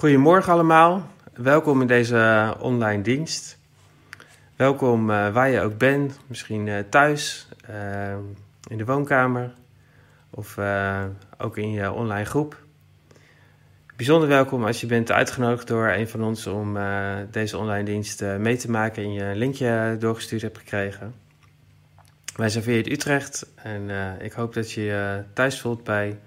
Goedemorgen allemaal, welkom in deze online dienst. Welkom uh, waar je ook bent, misschien uh, thuis, uh, in de woonkamer of ook in je online groep. Bijzonder welkom als je bent uitgenodigd door een van ons om deze online dienst mee te maken en je een linkje doorgestuurd hebt gekregen. Wij zijn via Utrecht en ik hoop dat je je thuis voelt bij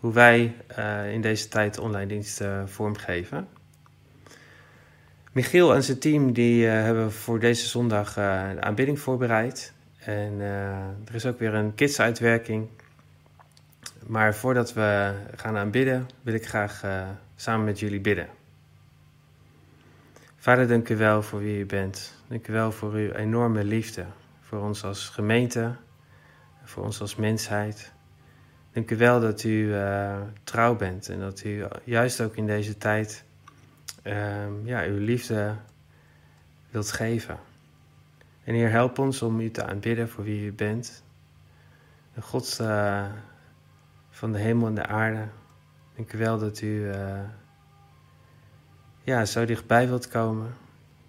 hoe wij uh, in deze tijd online diensten vormgeven. Michiel en zijn team die, uh, hebben voor deze zondag uh, de aanbidding voorbereid. En er is ook weer een kidsuitwerking. Maar voordat we gaan aanbidden, wil ik graag samen met jullie bidden. Vader, dank u wel voor wie u bent. Dank u wel voor uw enorme liefde. Voor ons als gemeente, voor ons als mensheid. Dank u wel dat u uh, trouw bent en dat u juist ook in deze tijd uh, ja, uw liefde wilt geven. En Heer, help ons om u te aanbidden voor wie u bent. De God uh, van de hemel en de aarde. Dank u wel dat u eh, ja, zo dichtbij wilt komen.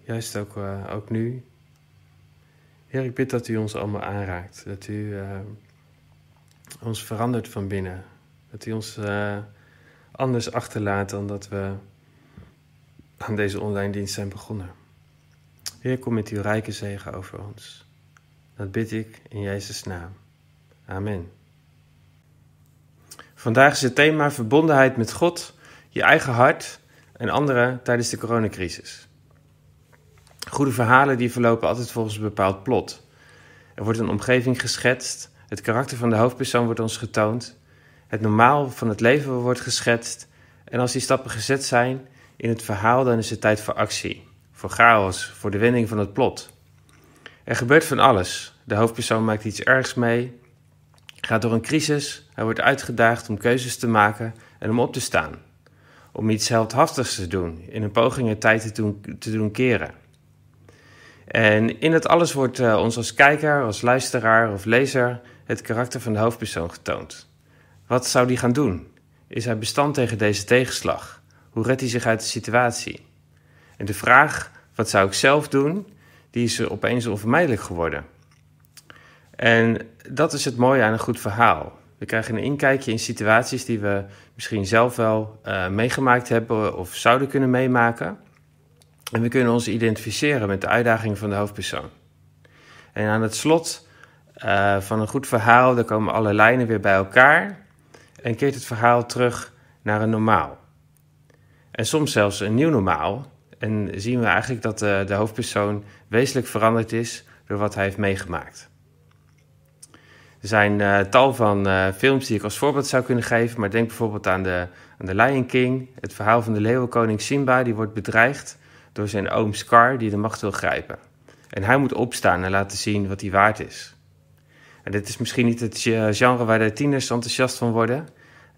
Juist ook, ook nu. Heer, ik bid dat u ons allemaal aanraakt. Dat u ons verandert van binnen. Dat hij ons uh, anders achterlaat dan dat we aan deze online dienst zijn begonnen. Heer, kom met uw rijke zegen over ons. Dat bid ik in Jezus' naam. Amen. Vandaag is het thema verbondenheid met God, je eigen hart en anderen tijdens de coronacrisis. Goede verhalen die verlopen altijd volgens een bepaald plot. Er wordt een omgeving geschetst het karakter van de hoofdpersoon wordt ons getoond. Het normaal van het leven wordt geschetst. En als die stappen gezet zijn in het verhaal, dan is het tijd voor actie. Voor chaos, voor de wending van het plot. Er gebeurt van alles. De hoofdpersoon maakt iets ergs mee, gaat door een crisis, hij wordt uitgedaagd om keuzes te maken en om op te staan. Om iets heldhaftigs te doen, in een poging het tijd te doen, te doen keren. En in het alles wordt uh, ons als kijker, als luisteraar of lezer het karakter van de hoofdpersoon getoond. Wat zou die gaan doen? Is hij bestand tegen deze tegenslag? Hoe redt hij zich uit de situatie? En de vraag, wat zou ik zelf doen, die is opeens onvermijdelijk geworden. En dat is het mooie aan een goed verhaal. We krijgen een inkijkje in situaties die we misschien zelf wel uh, meegemaakt hebben of zouden kunnen meemaken. En we kunnen ons identificeren met de uitdagingen van de hoofdpersoon. En aan het slot uh, van een goed verhaal, daar komen alle lijnen weer bij elkaar en keert het verhaal terug naar een normaal. En soms zelfs een nieuw normaal. En zien we eigenlijk dat de, de hoofdpersoon wezenlijk veranderd is door wat hij heeft meegemaakt. Er zijn uh, tal van films die ik als voorbeeld zou kunnen geven, maar denk bijvoorbeeld aan de, aan de Lion King, het verhaal van de leeuwenkoning Simba, die wordt bedreigd door zijn oom Scar, die de macht wil grijpen. En hij moet opstaan en laten zien wat hij waard is. En dit is misschien niet het genre waar de tieners enthousiast van worden.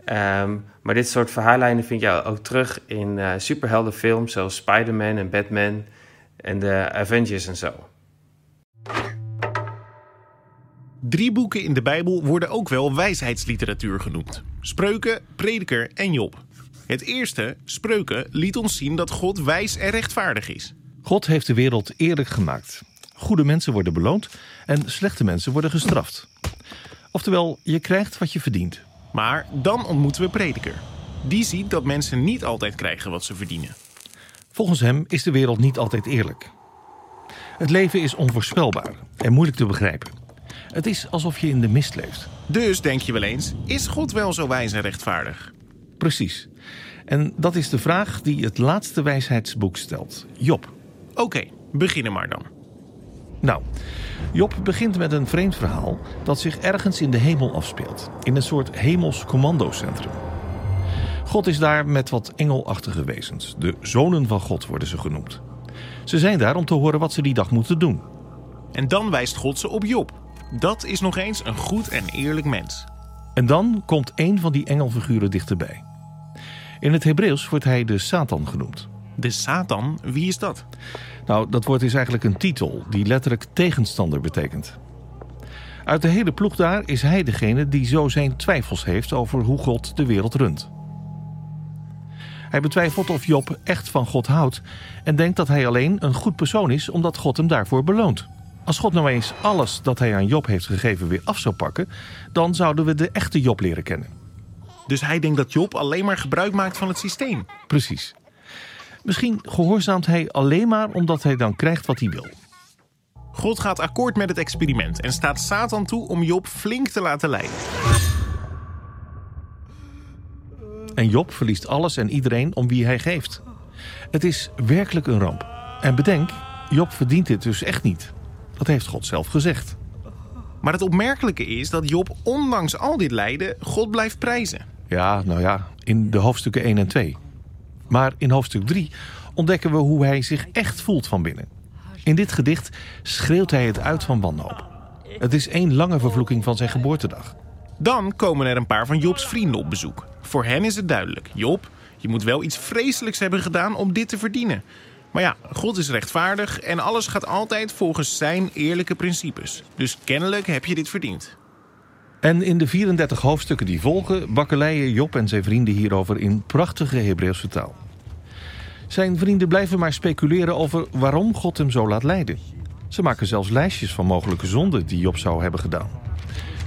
Um, maar dit soort verhaallijnen vind je ook terug in uh, superheldenfilms zoals Spider-Man en Batman en de Avengers en zo. Drie boeken in de Bijbel worden ook wel wijsheidsliteratuur genoemd: Spreuken, Prediker en Job. Het eerste, Spreuken, liet ons zien dat God wijs en rechtvaardig is. God heeft de wereld eerlijk gemaakt. Goede mensen worden beloond en slechte mensen worden gestraft. Oftewel, je krijgt wat je verdient. Maar dan ontmoeten we Prediker. Die ziet dat mensen niet altijd krijgen wat ze verdienen. Volgens hem is de wereld niet altijd eerlijk. Het leven is onvoorspelbaar en moeilijk te begrijpen. Het is alsof je in de mist leeft. Dus denk je wel eens, is God wel zo wijs en rechtvaardig? Precies. En dat is de vraag die het laatste wijsheidsboek stelt. Job. Oké, okay, beginnen maar dan. Nou, Job begint met een vreemd verhaal dat zich ergens in de hemel afspeelt. In een soort hemels commandocentrum. God is daar met wat engelachtige wezens. De zonen van God worden ze genoemd. Ze zijn daar om te horen wat ze die dag moeten doen. En dan wijst God ze op Job. Dat is nog eens een goed en eerlijk mens. En dan komt een van die engelfiguren dichterbij. In het Hebreeuws wordt hij de Satan genoemd. De Satan? Wie is dat? Nou, dat woord is eigenlijk een titel die letterlijk tegenstander betekent. Uit de hele ploeg daar is hij degene die zo zijn twijfels heeft over hoe God de wereld runt. Hij betwijfelt of Job echt van God houdt en denkt dat hij alleen een goed persoon is omdat God hem daarvoor beloont. Als God nou eens alles dat hij aan Job heeft gegeven weer af zou pakken, dan zouden we de echte Job leren kennen. Dus hij denkt dat Job alleen maar gebruik maakt van het systeem. Precies. Misschien gehoorzaamt hij alleen maar omdat hij dan krijgt wat hij wil. God gaat akkoord met het experiment en staat Satan toe om Job flink te laten leiden. En Job verliest alles en iedereen om wie hij geeft. Het is werkelijk een ramp. En bedenk, Job verdient dit dus echt niet. Dat heeft God zelf gezegd. Maar het opmerkelijke is dat Job ondanks al dit lijden God blijft prijzen. Ja, nou ja, in de hoofdstukken 1 en 2. Maar in hoofdstuk 3 ontdekken we hoe hij zich echt voelt van binnen. In dit gedicht schreeuwt hij het uit van wanhoop. Het is één lange vervloeking van zijn geboortedag. Dan komen er een paar van Jobs vrienden op bezoek. Voor hen is het duidelijk: Job, je moet wel iets vreselijks hebben gedaan om dit te verdienen. Maar ja, God is rechtvaardig en alles gaat altijd volgens zijn eerlijke principes. Dus kennelijk heb je dit verdiend. En in de 34 hoofdstukken die volgen, bakkeleien Job en zijn vrienden hierover in prachtige Hebreeuwse taal. Zijn vrienden blijven maar speculeren over waarom God hem zo laat lijden. Ze maken zelfs lijstjes van mogelijke zonden die Job zou hebben gedaan.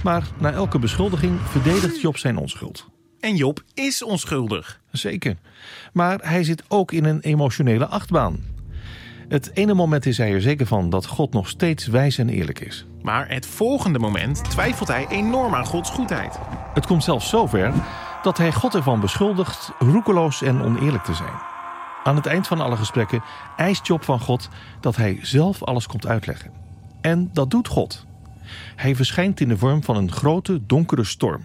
Maar na elke beschuldiging verdedigt Job zijn onschuld. En Job is onschuldig. Zeker. Maar hij zit ook in een emotionele achtbaan. Het ene moment is hij er zeker van dat God nog steeds wijs en eerlijk is. Maar het volgende moment twijfelt hij enorm aan Gods goedheid. Het komt zelfs zover dat hij God ervan beschuldigt roekeloos en oneerlijk te zijn. Aan het eind van alle gesprekken eist Job van God dat hij zelf alles komt uitleggen. En dat doet God. Hij verschijnt in de vorm van een grote, donkere storm.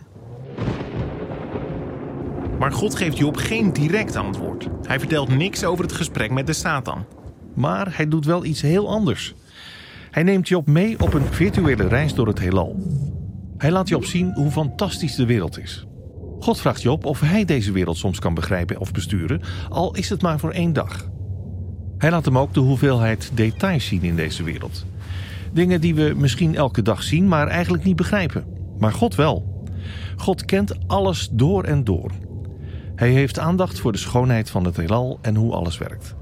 Maar God geeft Job geen direct antwoord. Hij vertelt niks over het gesprek met de Satan. Maar hij doet wel iets heel anders. Hij neemt Job mee op een virtuele reis door het heelal. Hij laat Job zien hoe fantastisch de wereld is. God vraagt Job of hij deze wereld soms kan begrijpen of besturen, al is het maar voor één dag. Hij laat hem ook de hoeveelheid details zien in deze wereld. Dingen die we misschien elke dag zien, maar eigenlijk niet begrijpen. Maar God wel. God kent alles door en door. Hij heeft aandacht voor de schoonheid van het heelal en hoe alles werkt.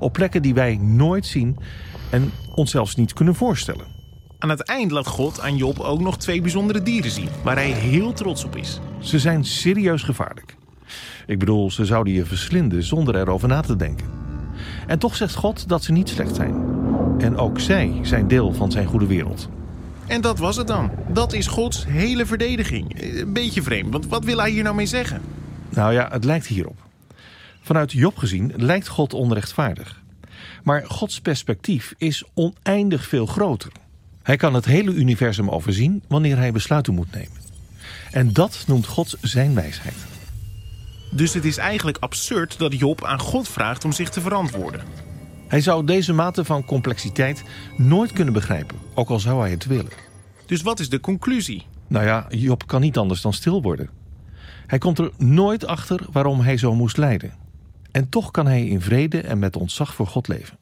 Op plekken die wij nooit zien en ons zelfs niet kunnen voorstellen. Aan het eind laat God aan Job ook nog twee bijzondere dieren zien, waar hij heel trots op is. Ze zijn serieus gevaarlijk. Ik bedoel, ze zouden je verslinden zonder erover na te denken. En toch zegt God dat ze niet slecht zijn. En ook zij zijn deel van zijn goede wereld. En dat was het dan. Dat is Gods hele verdediging. Een beetje vreemd, want wat wil hij hier nou mee zeggen? Nou ja, het lijkt hierop. Vanuit Job gezien lijkt God onrechtvaardig. Maar Gods perspectief is oneindig veel groter. Hij kan het hele universum overzien wanneer hij besluiten moet nemen. En dat noemt God zijn wijsheid. Dus het is eigenlijk absurd dat Job aan God vraagt om zich te verantwoorden. Hij zou deze mate van complexiteit nooit kunnen begrijpen, ook al zou hij het willen. Dus wat is de conclusie? Nou ja, Job kan niet anders dan stil worden. Hij komt er nooit achter waarom hij zo moest lijden. En toch kan hij in vrede en met ontzag voor God leven.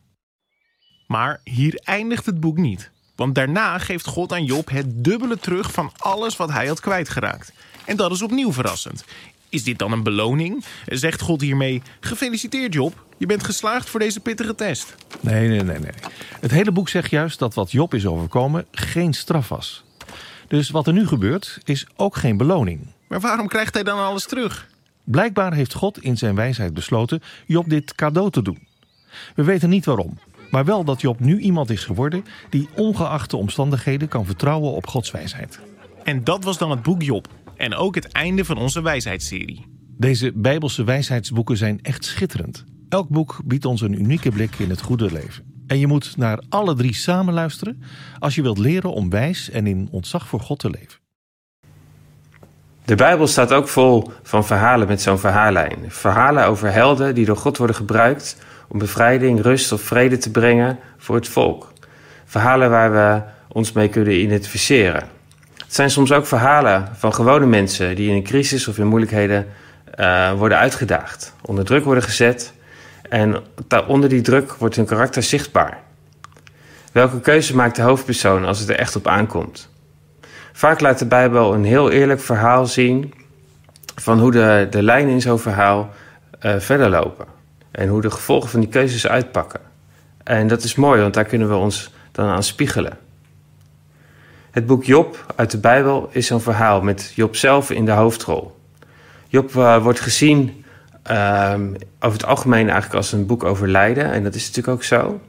Maar hier eindigt het boek niet. Want daarna geeft God aan Job het dubbele terug van alles wat hij had kwijtgeraakt. En dat is opnieuw verrassend. Is dit dan een beloning? Zegt God hiermee: Gefeliciteerd Job, je bent geslaagd voor deze pittige test. Nee, nee, nee, nee. Het hele boek zegt juist dat wat Job is overkomen geen straf was. Dus wat er nu gebeurt is ook geen beloning. Maar waarom krijgt hij dan alles terug? Blijkbaar heeft God in zijn wijsheid besloten Job dit cadeau te doen. We weten niet waarom, maar wel dat Job nu iemand is geworden die ongeacht de omstandigheden kan vertrouwen op Gods wijsheid. En dat was dan het boek Job. En ook het einde van onze wijsheidsserie. Deze Bijbelse wijsheidsboeken zijn echt schitterend. Elk boek biedt ons een unieke blik in het goede leven. En je moet naar alle drie samen luisteren als je wilt leren om wijs en in ontzag voor God te leven. De Bijbel staat ook vol van verhalen met zo'n verhaallijn. Verhalen over helden die door God worden gebruikt om bevrijding, rust of vrede te brengen voor het volk. Verhalen waar we ons mee kunnen identificeren. Het zijn soms ook verhalen van gewone mensen die in een crisis of in moeilijkheden uh, worden uitgedaagd, onder druk worden gezet en onder die druk wordt hun karakter zichtbaar. Welke keuze maakt de hoofdpersoon als het er echt op aankomt? Vaak laat de Bijbel een heel eerlijk verhaal zien van hoe de, de lijn in zo'n verhaal uh, verder lopen. En hoe de gevolgen van die keuzes uitpakken. En dat is mooi, want daar kunnen we ons dan aan spiegelen. Het boek Job uit de Bijbel is een verhaal met Job zelf in de hoofdrol. Job uh, wordt gezien uh, over het algemeen eigenlijk als een boek over lijden. En dat is natuurlijk ook zo.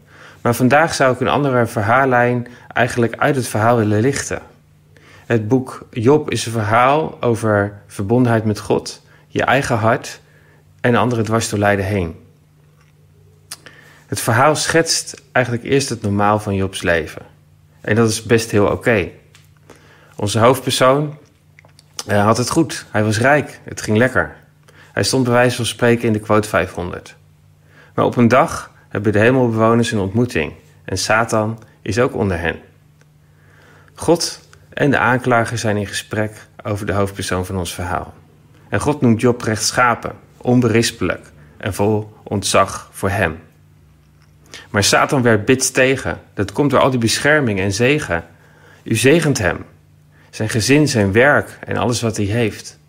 Maar vandaag zou ik een andere verhaallijn eigenlijk uit het verhaal willen lichten. Het boek Job is een verhaal over verbondenheid met God, je eigen hart en anderen dwars door lijden heen. Het verhaal schetst eigenlijk eerst het normaal van Jobs leven. En dat is best heel oké. Onze hoofdpersoon uh, had het goed. Hij was rijk. Het ging lekker. Hij stond bij wijze van spreken in de quote 500. Maar op een dag hebben de hemelbewoners een ontmoeting. En Satan is ook onder hen. God en de aanklager zijn in gesprek over de hoofdpersoon van ons verhaal. En God noemt Job rechtschapen, onberispelijk en vol ontzag voor hem. Maar Satan werd bits tegen. Dat komt door al die bescherming en zegen. U zegent hem, zijn gezin, zijn werk en alles wat hij heeft.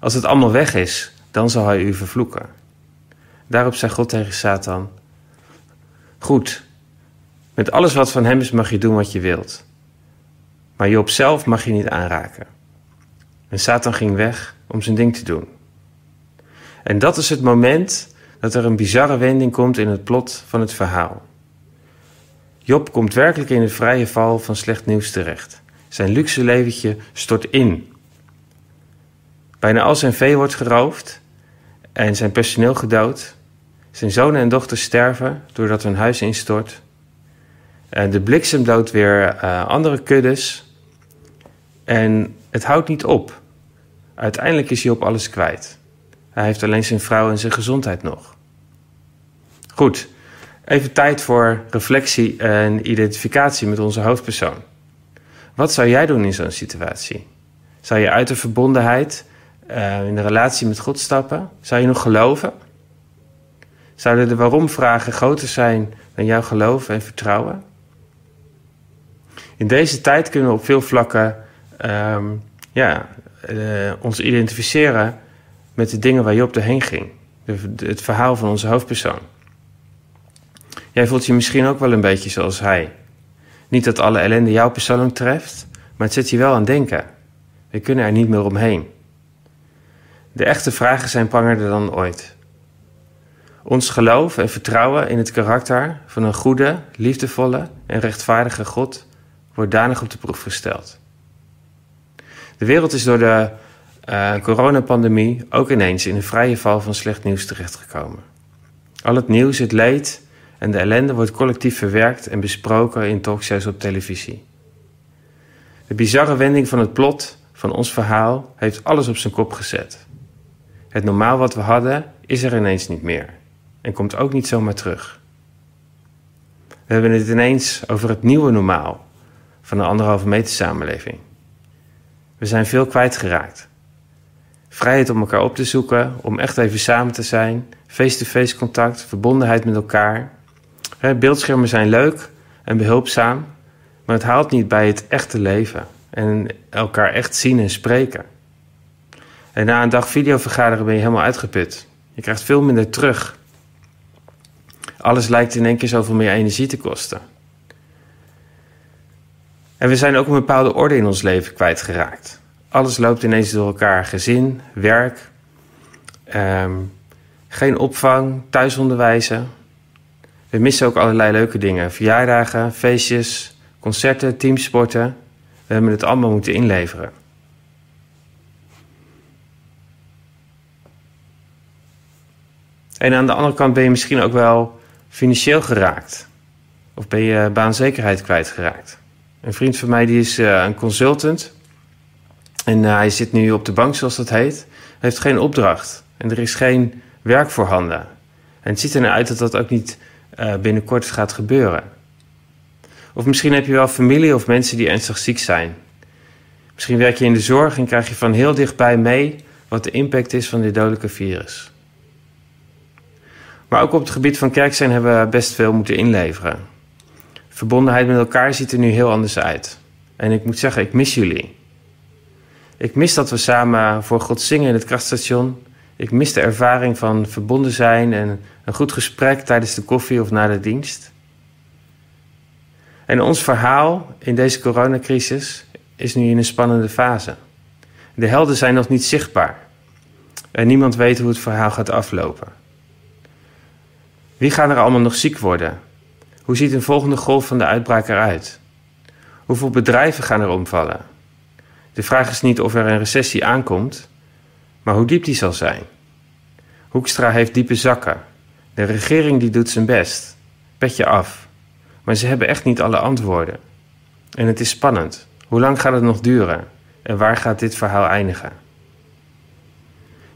Als het allemaal weg is, dan zal hij u vervloeken. Daarop zei God tegen Satan: Goed, met alles wat van hem is mag je doen wat je wilt. Maar Job zelf mag je niet aanraken. En Satan ging weg om zijn ding te doen. En dat is het moment dat er een bizarre wending komt in het plot van het verhaal. Job komt werkelijk in het vrije val van slecht nieuws terecht. Zijn luxe leventje stort in. Bijna al zijn vee wordt geroofd en zijn personeel gedood. Zijn zonen en dochters sterven doordat hun huis instort. En de bliksem doodt weer uh, andere kuddes. En het houdt niet op. Uiteindelijk is hij op alles kwijt. Hij heeft alleen zijn vrouw en zijn gezondheid nog. Goed, even tijd voor reflectie en identificatie met onze hoofdpersoon. Wat zou jij doen in zo'n situatie? Zou je uit de verbondenheid uh, in de relatie met God stappen? Zou je nog geloven? Zouden de waarom-vragen groter zijn dan jouw geloof en vertrouwen? In deze tijd kunnen we op veel vlakken um, ja, uh, ons identificeren met de dingen waar Job doorheen ging. Het verhaal van onze hoofdpersoon. Jij voelt je misschien ook wel een beetje zoals hij. Niet dat alle ellende jou persoonlijk treft, maar het zet je wel aan denken. We kunnen er niet meer omheen. De echte vragen zijn prangerder dan ooit. Ons geloof en vertrouwen in het karakter van een goede, liefdevolle en rechtvaardige God wordt danig op de proef gesteld. De wereld is door de uh, coronapandemie ook ineens in een vrije val van slecht nieuws terechtgekomen. Al het nieuws, het leed en de ellende wordt collectief verwerkt en besproken in talkshows op televisie. De bizarre wending van het plot van ons verhaal heeft alles op zijn kop gezet. Het normaal wat we hadden is er ineens niet meer en komt ook niet zomaar terug. We hebben het ineens over het nieuwe normaal van de anderhalve meter samenleving. We zijn veel kwijtgeraakt. Vrijheid om elkaar op te zoeken, om echt even samen te zijn, face-to-face contact, verbondenheid met elkaar. Beeldschermen zijn leuk en behulpzaam, maar het haalt niet bij het echte leven en elkaar echt zien en spreken. En na een dag videovergaderen ben je helemaal uitgeput. Je krijgt veel minder terug. Alles lijkt in één keer zoveel meer energie te kosten. En we zijn ook een bepaalde orde in ons leven kwijtgeraakt. Alles loopt ineens door elkaar. Gezin, werk, um, geen opvang, thuisonderwijzen. We missen ook allerlei leuke dingen. Verjaardagen, feestjes, concerten, teamsporten. We hebben het allemaal moeten inleveren. En aan de andere kant ben je misschien ook wel financieel geraakt. Of ben je baanzekerheid kwijtgeraakt. Een vriend van mij die is uh, een consultant. En uh, hij zit nu op de bank, zoals dat heet. Hij heeft geen opdracht. En er is geen werk voorhanden. En het ziet er nou uit dat dat ook niet uh, binnenkort gaat gebeuren. Of misschien heb je wel familie of mensen die ernstig ziek zijn. Misschien werk je in de zorg en krijg je van heel dichtbij mee wat de impact is van dit dodelijke virus. Maar ook op het gebied van kerk zijn hebben we best veel moeten inleveren. Verbondenheid met elkaar ziet er nu heel anders uit. En ik moet zeggen, ik mis jullie. Ik mis dat we samen voor God zingen in het krachtstation. Ik mis de ervaring van verbonden zijn en een goed gesprek tijdens de koffie of na de dienst. En ons verhaal in deze coronacrisis is nu in een spannende fase. De helden zijn nog niet zichtbaar. En niemand weet hoe het verhaal gaat aflopen. Wie gaan er allemaal nog ziek worden? Hoe ziet een volgende golf van de uitbraak eruit? Hoeveel bedrijven gaan er omvallen? De vraag is niet of er een recessie aankomt, maar hoe diep die zal zijn. Hoekstra heeft diepe zakken. De regering die doet zijn best. Petje af. Maar ze hebben echt niet alle antwoorden. En het is spannend. Hoe lang gaat het nog duren? En waar gaat dit verhaal eindigen?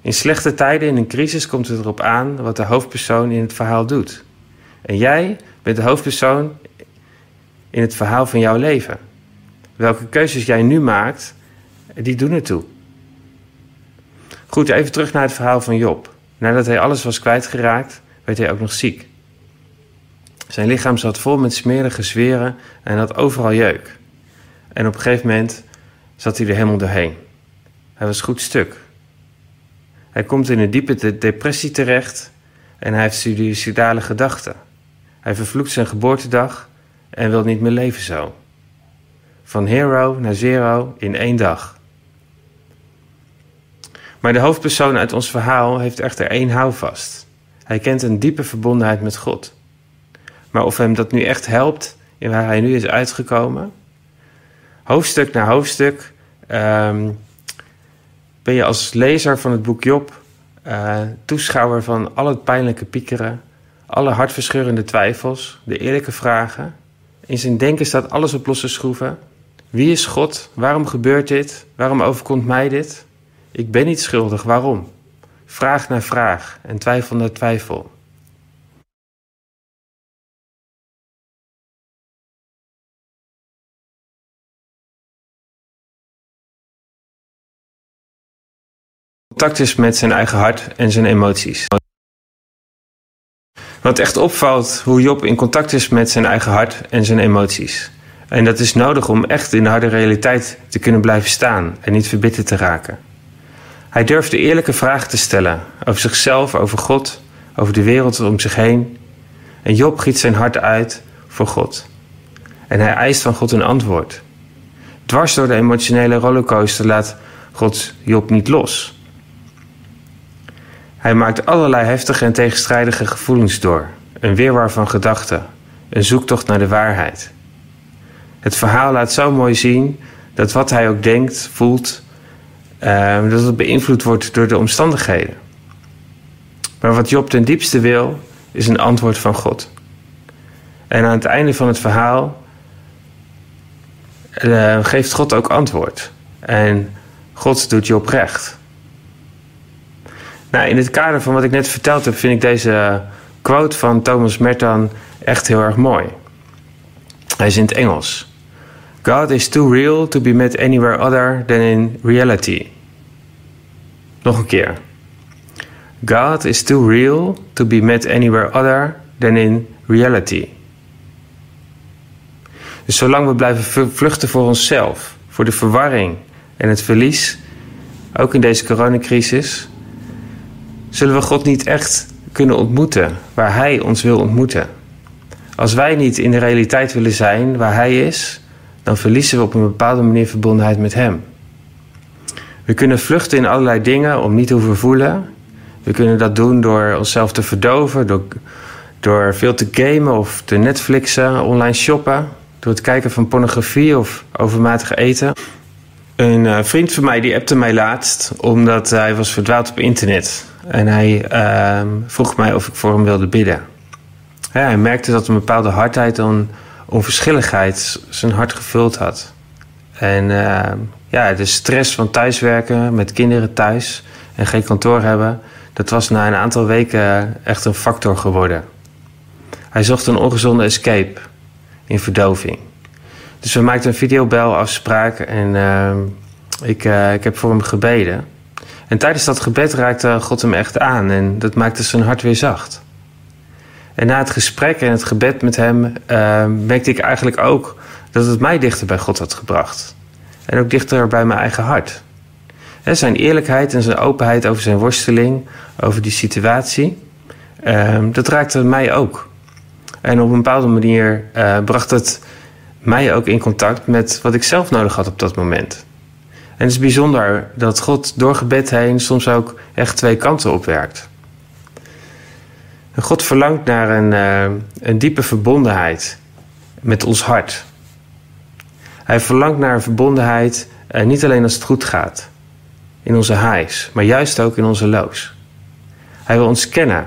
In slechte tijden, in een crisis, komt het erop aan wat de hoofdpersoon in het verhaal doet. En jij bent de hoofdpersoon in het verhaal van jouw leven. Welke keuzes jij nu maakt, die doen ertoe. Goed, even terug naar het verhaal van Job. Nadat hij alles was kwijtgeraakt, werd hij ook nog ziek. Zijn lichaam zat vol met smerige zweren en had overal jeuk. En op een gegeven moment zat hij er helemaal doorheen. Hij was goed stuk. Hij komt in een diepe depressie terecht en hij heeft suicidale gedachten. Hij vervloekt zijn geboortedag en wil niet meer leven zo. Van hero naar zero in één dag. Maar de hoofdpersoon uit ons verhaal heeft echter één houvast. Hij kent een diepe verbondenheid met God. Maar of hem dat nu echt helpt in waar hij nu is uitgekomen? Hoofdstuk na hoofdstuk um, ben je als lezer van het boek Job uh, toeschouwer van al het pijnlijke piekeren, alle hartverscheurende twijfels, de eerlijke vragen. In zijn denken staat alles op losse schroeven. Wie is God? Waarom gebeurt dit? Waarom overkomt mij dit? Ik ben niet schuldig, waarom? Vraag naar vraag en twijfel naar twijfel. Contact is met zijn eigen hart en zijn emoties. Wat echt opvalt, hoe Job in contact is met zijn eigen hart en zijn emoties. En dat is nodig om echt in de harde realiteit te kunnen blijven staan en niet verbitterd te raken. Hij durfde eerlijke vragen te stellen over zichzelf, over God, over de wereld om zich heen. En Job giet zijn hart uit voor God. En hij eist van God een antwoord. Dwars door de emotionele rollercoaster laat God Job niet los. Hij maakt allerlei heftige en tegenstrijdige gevoelens door, een weerwar van gedachten, een zoektocht naar de waarheid. Het verhaal laat zo mooi zien dat wat hij ook denkt, voelt, uh, dat het beïnvloed wordt door de omstandigheden. Maar wat Job ten diepste wil, is een antwoord van God. En aan het einde van het verhaal uh, geeft God ook antwoord. En God doet Job recht. Nou, in het kader van wat ik net verteld heb, vind ik deze quote van Thomas Merton echt heel erg mooi. Hij is in het Engels. God is too real to be met anywhere other than in reality. Nog een keer. God is too real to be met anywhere other than in reality. Dus zolang we blijven vluchten voor onszelf, voor de verwarring en het verlies, ook in deze coronacrisis, zullen we God niet echt kunnen ontmoeten waar Hij ons wil ontmoeten. Als wij niet in de realiteit willen zijn waar Hij is, dan verliezen we op een bepaalde manier verbondenheid met Hem. We kunnen vluchten in allerlei dingen om niet te hoeven voelen. We kunnen dat doen door onszelf te verdoven, door, door veel te gamen of te Netflixen, online shoppen, door het kijken van pornografie of overmatig eten. Een uh, vriend van mij die appte mij laatst omdat hij was verdwaald op internet. En hij uh, vroeg mij of ik voor hem wilde bidden. Hij merkte dat een bepaalde hardheid en onverschilligheid zijn hart gevuld had. En uh, ja, de stress van thuiswerken met kinderen thuis en geen kantoor hebben, dat was na een aantal weken echt een factor geworden. Hij zocht een ongezonde escape in verdoving. Dus we maakten een videobelafspraak en uh, ik, uh, ik heb voor hem gebeden. En tijdens dat gebed raakte God hem echt aan en dat maakte zijn hart weer zacht. En na het gesprek en het gebed met hem uh, merkte ik eigenlijk ook dat het mij dichter bij God had gebracht. En ook dichter bij mijn eigen hart. zijn eerlijkheid en zijn openheid over zijn worsteling, over die situatie, ehm, dat raakte mij ook. En op een bepaalde manier uh, bracht het mij ook in contact met wat ik zelf nodig had op dat moment. En het is bijzonder dat God door gebed heen soms ook echt twee kanten opwerkt. God verlangt naar een, uh, een diepe verbondenheid met ons hart. Hij verlangt naar een verbondenheid uh, niet alleen als het goed gaat, in onze highs, maar juist ook in onze lows. Hij wil ons kennen,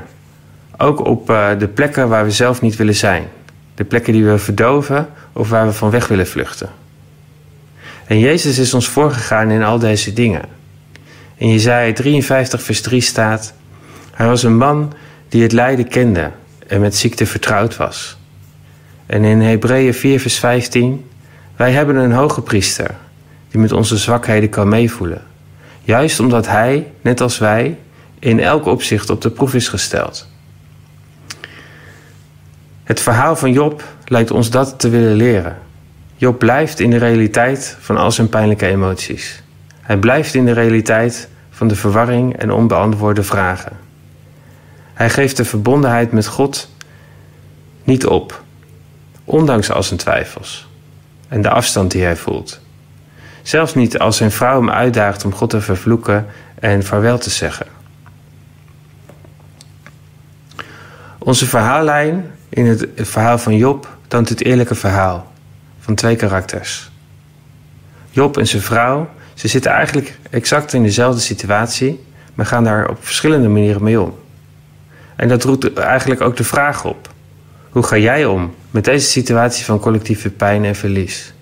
ook op uh, de plekken waar we zelf niet willen zijn. De plekken die we verdoven of waar we van weg willen vluchten. En Jezus is ons voorgegaan in al deze dingen. In Jezaja 53 vers 3 staat... Hij was een man die het lijden kende en met ziekte vertrouwd was. En in Hebreeën 4 vers 15... Wij hebben een hoge priester die met onze zwakheden kan meevoelen. Juist omdat hij, net als wij, in elk opzicht op de proef is gesteld. Het verhaal van Job lijkt ons dat te willen leren. Job blijft in de realiteit van al zijn pijnlijke emoties. Hij blijft in de realiteit van de verwarring en onbeantwoorde vragen. Hij geeft de verbondenheid met God niet op, ondanks al zijn twijfels en de afstand die hij voelt. Zelfs niet als zijn vrouw hem uitdaagt om God te vervloeken en vaarwel te zeggen. Onze verhaallijn in het verhaal van Job toont het eerlijke verhaal van twee karakters. Job en zijn vrouw, ze zitten eigenlijk exact in dezelfde situatie, maar gaan daar op verschillende manieren mee om. En dat roept eigenlijk ook de vraag op: hoe ga jij om met deze situatie van collectieve pijn en verlies?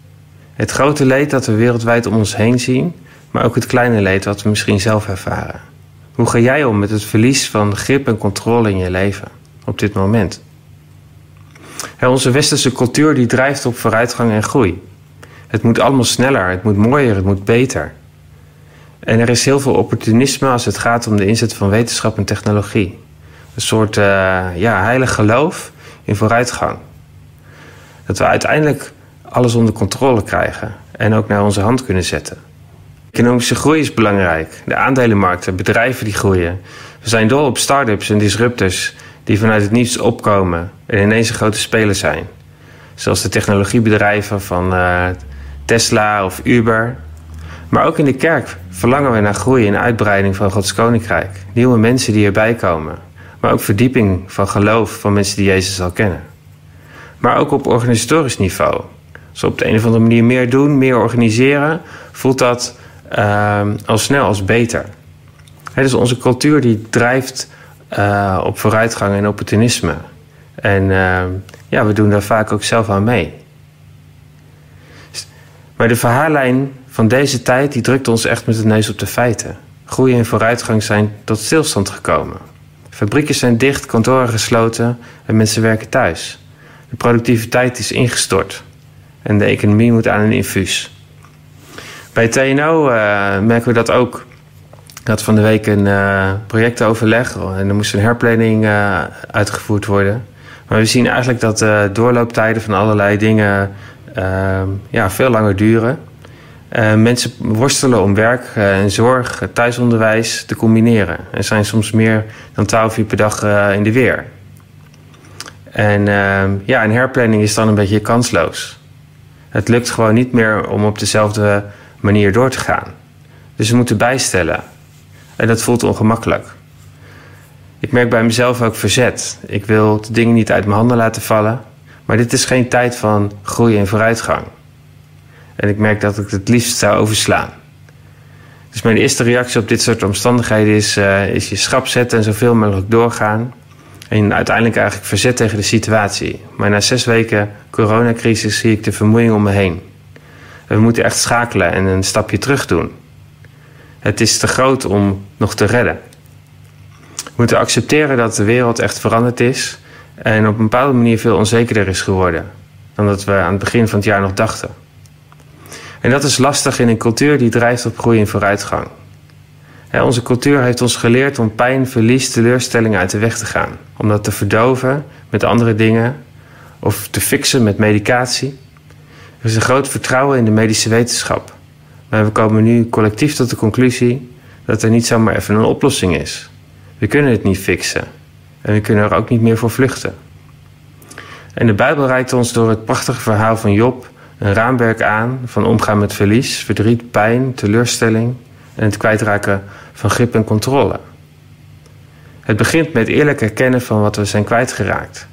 Het grote leed dat we wereldwijd om ons heen zien, maar ook het kleine leed wat we misschien zelf ervaren. Hoe ga jij om met het verlies van grip en controle in je leven op dit moment? Onze westerse cultuur die drijft op vooruitgang en groei. Het moet allemaal sneller, het moet mooier, het moet beter. En er is heel veel opportunisme als het gaat om de inzet van wetenschap en technologie. Een soort uh, ja, heilig geloof in vooruitgang. Dat we uiteindelijk alles onder controle krijgen en ook naar onze hand kunnen zetten. Economische groei is belangrijk. De aandelenmarkten, bedrijven die groeien. We zijn dol op start-ups en disruptors die vanuit het niets opkomen en ineens een grote speler zijn. Zoals de technologiebedrijven van uh, Tesla of Uber. Maar ook in de kerk verlangen we naar groei en uitbreiding van Gods koninkrijk. Nieuwe mensen die erbij komen. Maar ook verdieping van geloof van mensen die Jezus al kennen. Maar ook op organisatorisch niveau. Als we op de een of andere manier meer doen, meer organiseren, voelt dat uh, al snel als beter. He, dus onze cultuur die drijft uh, op vooruitgang en opportunisme. En uh, ja, we doen daar vaak ook zelf aan mee. Maar de verhaallijn van deze tijd die drukt ons echt met de neus op de feiten. Groei en vooruitgang zijn tot stilstand gekomen. Fabrieken zijn dicht, kantoren gesloten en mensen werken thuis. De productiviteit is ingestort en de economie moet aan een infuus. Bij TNO uh, merken we dat ook. Ik had van de week een uh, projectoverleg en er moest een herplanning uh, uitgevoerd worden. Maar we zien eigenlijk dat de doorlooptijden van allerlei dingen uh, ja, veel langer duren. mensen worstelen om werk en zorg, thuisonderwijs te combineren. En zijn soms meer dan 12 uur per dag in de weer. En ja, een herplanning is dan een beetje kansloos. Het lukt gewoon niet meer om op dezelfde manier door te gaan. Dus we moeten bijstellen. En dat voelt ongemakkelijk. Ik merk bij mezelf ook verzet. Ik wil de dingen niet uit mijn handen laten vallen. Maar dit is geen tijd van groei en vooruitgang. En ik merk dat ik het liefst zou overslaan. Dus mijn eerste reactie op dit soort omstandigheden is, uh, is je schrap zetten en zoveel mogelijk doorgaan. En uiteindelijk eigenlijk verzet tegen de situatie. Maar na zes weken coronacrisis zie ik de vermoeiing om me heen. We moeten echt schakelen en een stapje terug doen. Het is te groot om nog te redden. We moeten accepteren dat de wereld echt veranderd is en op een bepaalde manier veel onzekerder is geworden dan dat we aan het begin van het jaar nog dachten. En dat is lastig in een cultuur die drijft op groei en vooruitgang. onze cultuur heeft ons geleerd om pijn, verlies, teleurstellingen uit de weg te gaan. Om dat te verdoven met andere dingen of te fixen met medicatie. Er is een groot vertrouwen in de medische wetenschap. Maar we komen nu collectief tot de conclusie dat er niet zomaar even een oplossing is. We kunnen het niet fixen. En we kunnen er ook niet meer voor vluchten. En de Bijbel reikt ons door het prachtige verhaal van Job een raamwerk aan van omgaan met verlies, verdriet, pijn, teleurstelling en het kwijtraken van grip en controle. Het begint met eerlijk erkennen van wat we zijn kwijtgeraakt.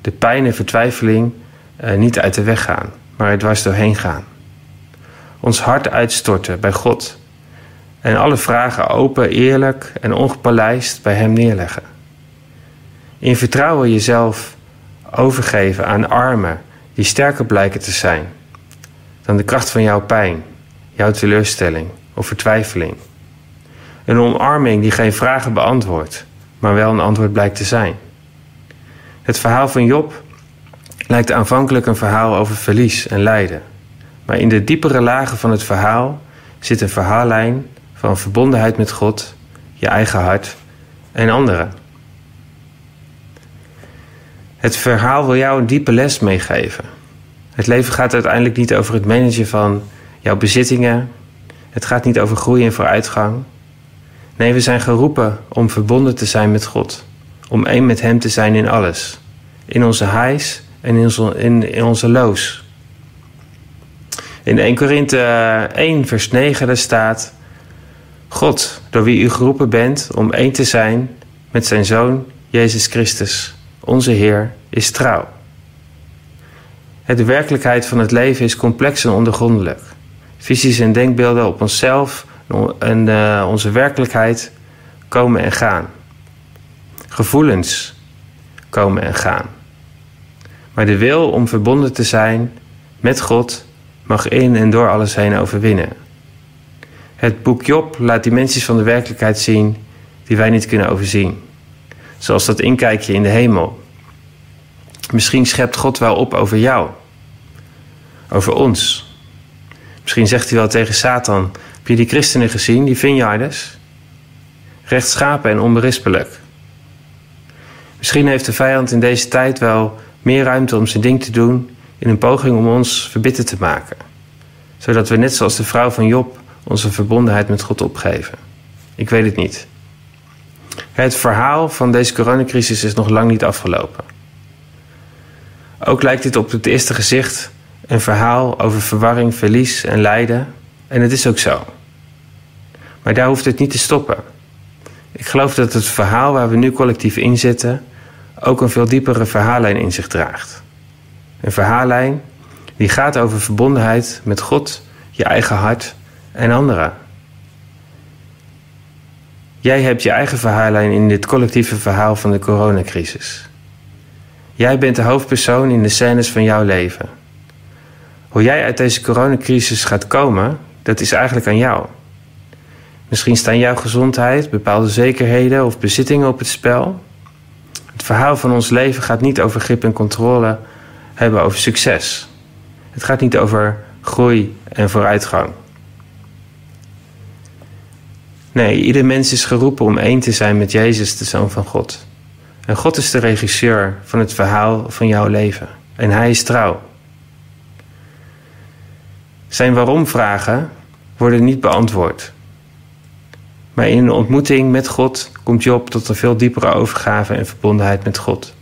De pijn en vertwijfeling eh, niet uit de weg gaan, maar er dwars doorheen gaan. Ons hart uitstorten bij God en alle vragen open, eerlijk en ongepaleist bij Hem neerleggen. In vertrouwen jezelf overgeven aan armen die sterker blijken te zijn dan de kracht van jouw pijn, jouw teleurstelling of vertwijfeling. Een omarming die geen vragen beantwoordt, maar wel een antwoord blijkt te zijn. Het verhaal van Job lijkt aanvankelijk een verhaal over verlies en lijden. Maar in de diepere lagen van het verhaal zit een verhaallijn van verbondenheid met God, je eigen hart en anderen. Het verhaal wil jou een diepe les meegeven. Het leven gaat uiteindelijk niet over het managen van jouw bezittingen. Het gaat niet over groei en vooruitgang. Nee, we zijn geroepen om verbonden te zijn met God. Om één met Hem te zijn in alles. In onze highs en in onze, in, onze lows. In 1 Korinthe 1 vers 9 daar staat... God, door wie u geroepen bent om één te zijn met zijn Zoon Jezus Christus, onze Heer, is trouw. De werkelijkheid van het leven is complex en ondergrondelijk. Visies en denkbeelden op onszelf en uh, onze werkelijkheid komen en gaan. Gevoelens komen en gaan. Maar de wil om verbonden te zijn met God mag in en door alles heen overwinnen. Het boek Job laat dimensies van de werkelijkheid zien die wij niet kunnen overzien. Zoals dat inkijkje in de hemel. Misschien schept God wel op over jou. Over ons. Misschien zegt hij wel tegen Satan: Heb je die christenen gezien, die vineyarders? Rechtschapen en onberispelijk. Misschien heeft de vijand in deze tijd wel meer ruimte om zijn ding te doen in een poging om ons verbitterd te maken. Zodat we net zoals de vrouw van Job onze verbondenheid met God opgeven. Ik weet het niet. Het verhaal van deze coronacrisis is nog lang niet afgelopen. Ook lijkt dit op het eerste gezicht een verhaal over verwarring, verlies en lijden. En het is ook zo. Maar daar hoeft het niet te stoppen. Ik geloof dat het verhaal waar we nu collectief in zitten ook een veel diepere verhaallijn in zich draagt. Een verhaallijn die gaat over verbondenheid met God, je eigen hart en anderen. Jij hebt je eigen verhaallijn in dit collectieve verhaal van de coronacrisis. Jij bent de hoofdpersoon in de scènes van jouw leven. Hoe jij uit deze coronacrisis gaat komen, dat is eigenlijk aan jou. Misschien staan jouw gezondheid, bepaalde zekerheden of bezittingen op het spel. Het verhaal van ons leven gaat niet over grip en controle hebben over succes. Het gaat niet over groei en vooruitgang. Nee, ieder mens is geroepen om één te zijn met Jezus, de Zoon van God. En God is de regisseur van het verhaal van jouw leven. En Hij is trouw. Zijn waarom-vragen worden niet beantwoord. Maar in een ontmoeting met God komt Job tot een veel diepere overgave en verbondenheid met God.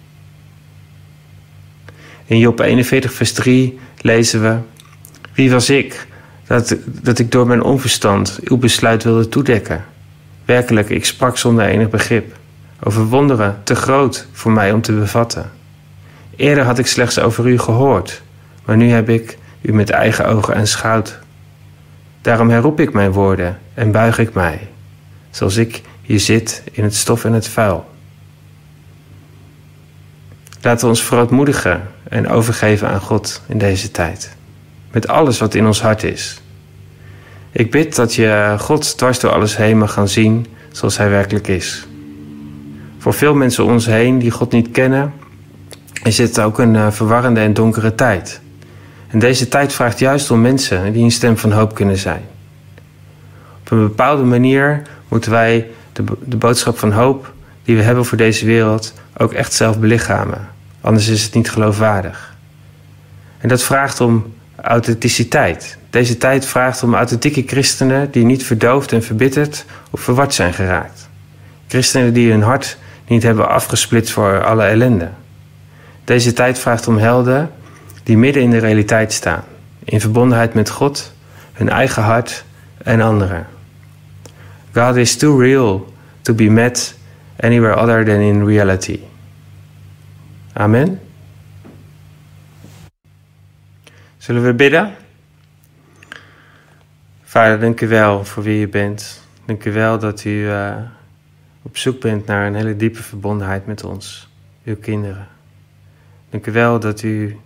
In Job 41, vers 3 lezen we: Wie was ik dat, dat ik door mijn onverstand uw besluit wilde toedekken? Werkelijk, ik sprak zonder enig begrip. Over wonderen te groot voor mij om te bevatten. Eerder had ik slechts over u gehoord, maar nu heb ik u met eigen ogen aanschouwd. Daarom herroep ik mijn woorden en buig ik mij, zoals ik hier zit in het stof en het vuil. Laten we ons verootmoedigen en overgeven aan God in deze tijd. Met alles wat in ons hart is. Ik bid dat je God dwars door alles heen mag gaan zien zoals Hij werkelijk is. Voor veel mensen om ons heen die God niet kennen, is dit ook een eh, verwarrende en donkere tijd. En deze tijd vraagt juist om mensen die een stem van hoop kunnen zijn. Op een bepaalde manier moeten wij de, de boodschap van hoop die we hebben voor deze wereld ook echt zelf belichamen. Anders is het niet geloofwaardig. En dat vraagt om authenticiteit. Deze tijd vraagt om authentieke christenen die niet verdoofd en verbitterd of verward zijn geraakt. Christenen die hun hart niet hebben afgesplitst voor alle ellende. Deze tijd vraagt om helden die midden in de realiteit staan, in verbondenheid met God, hun eigen hart en anderen. God is too real to be met anywhere other than in reality. Amen. Zullen we bidden? Vader, dank u wel voor wie u bent. Dank u wel dat u uh, op zoek bent naar een hele diepe verbondenheid met ons, uw kinderen. Dank u wel dat u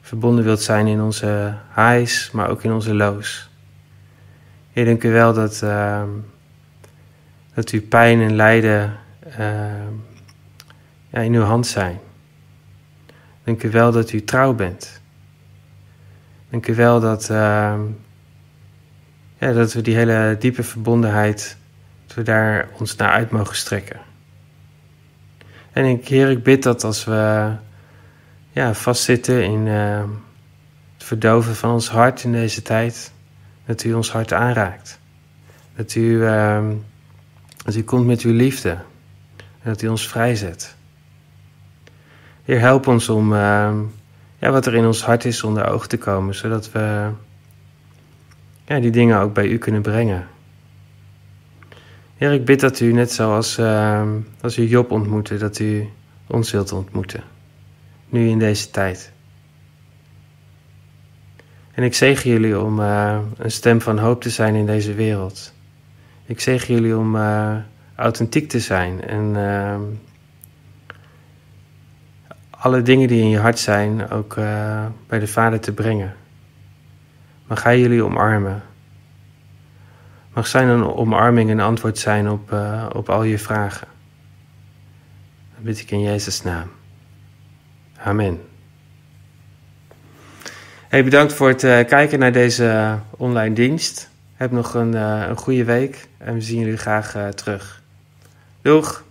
verbonden wilt zijn in onze highs, maar ook in onze lows. Heer, dank u wel dat, uh, dat u pijn en lijden uh, ja, in uw hand zijn. Dank u wel dat u trouw bent. Dank u wel dat, uh, ja, dat we die hele diepe verbondenheid, dat we daar ons naar uit mogen strekken. En ik, Heer, ik bid dat als we ja, vastzitten in uh, het verdoven van ons hart in deze tijd, dat u ons hart aanraakt. Dat u, uh, dat u komt met uw liefde en dat u ons vrijzet. Heer, help ons om uh, ja, wat er in ons hart is onder oog te komen, zodat we ja, die dingen ook bij u kunnen brengen. Heer, ik bid dat u, net zoals uh, als u Job ontmoette, dat u ons wilt ontmoeten. Nu in deze tijd. En ik zeg jullie om uh, een stem van hoop te zijn in deze wereld. Ik zeg jullie om uh, authentiek te zijn en uh, alle dingen die in je hart zijn ook uh, bij de Vader te brengen. Mag Hij jullie omarmen. Mag zijn een omarming een antwoord zijn op, uh, op al je vragen. Dat bid ik in Jezus' naam. Amen. Hey, bedankt voor het uh, kijken naar deze online dienst. Heb nog een, een goede week en we zien jullie graag terug. Doeg!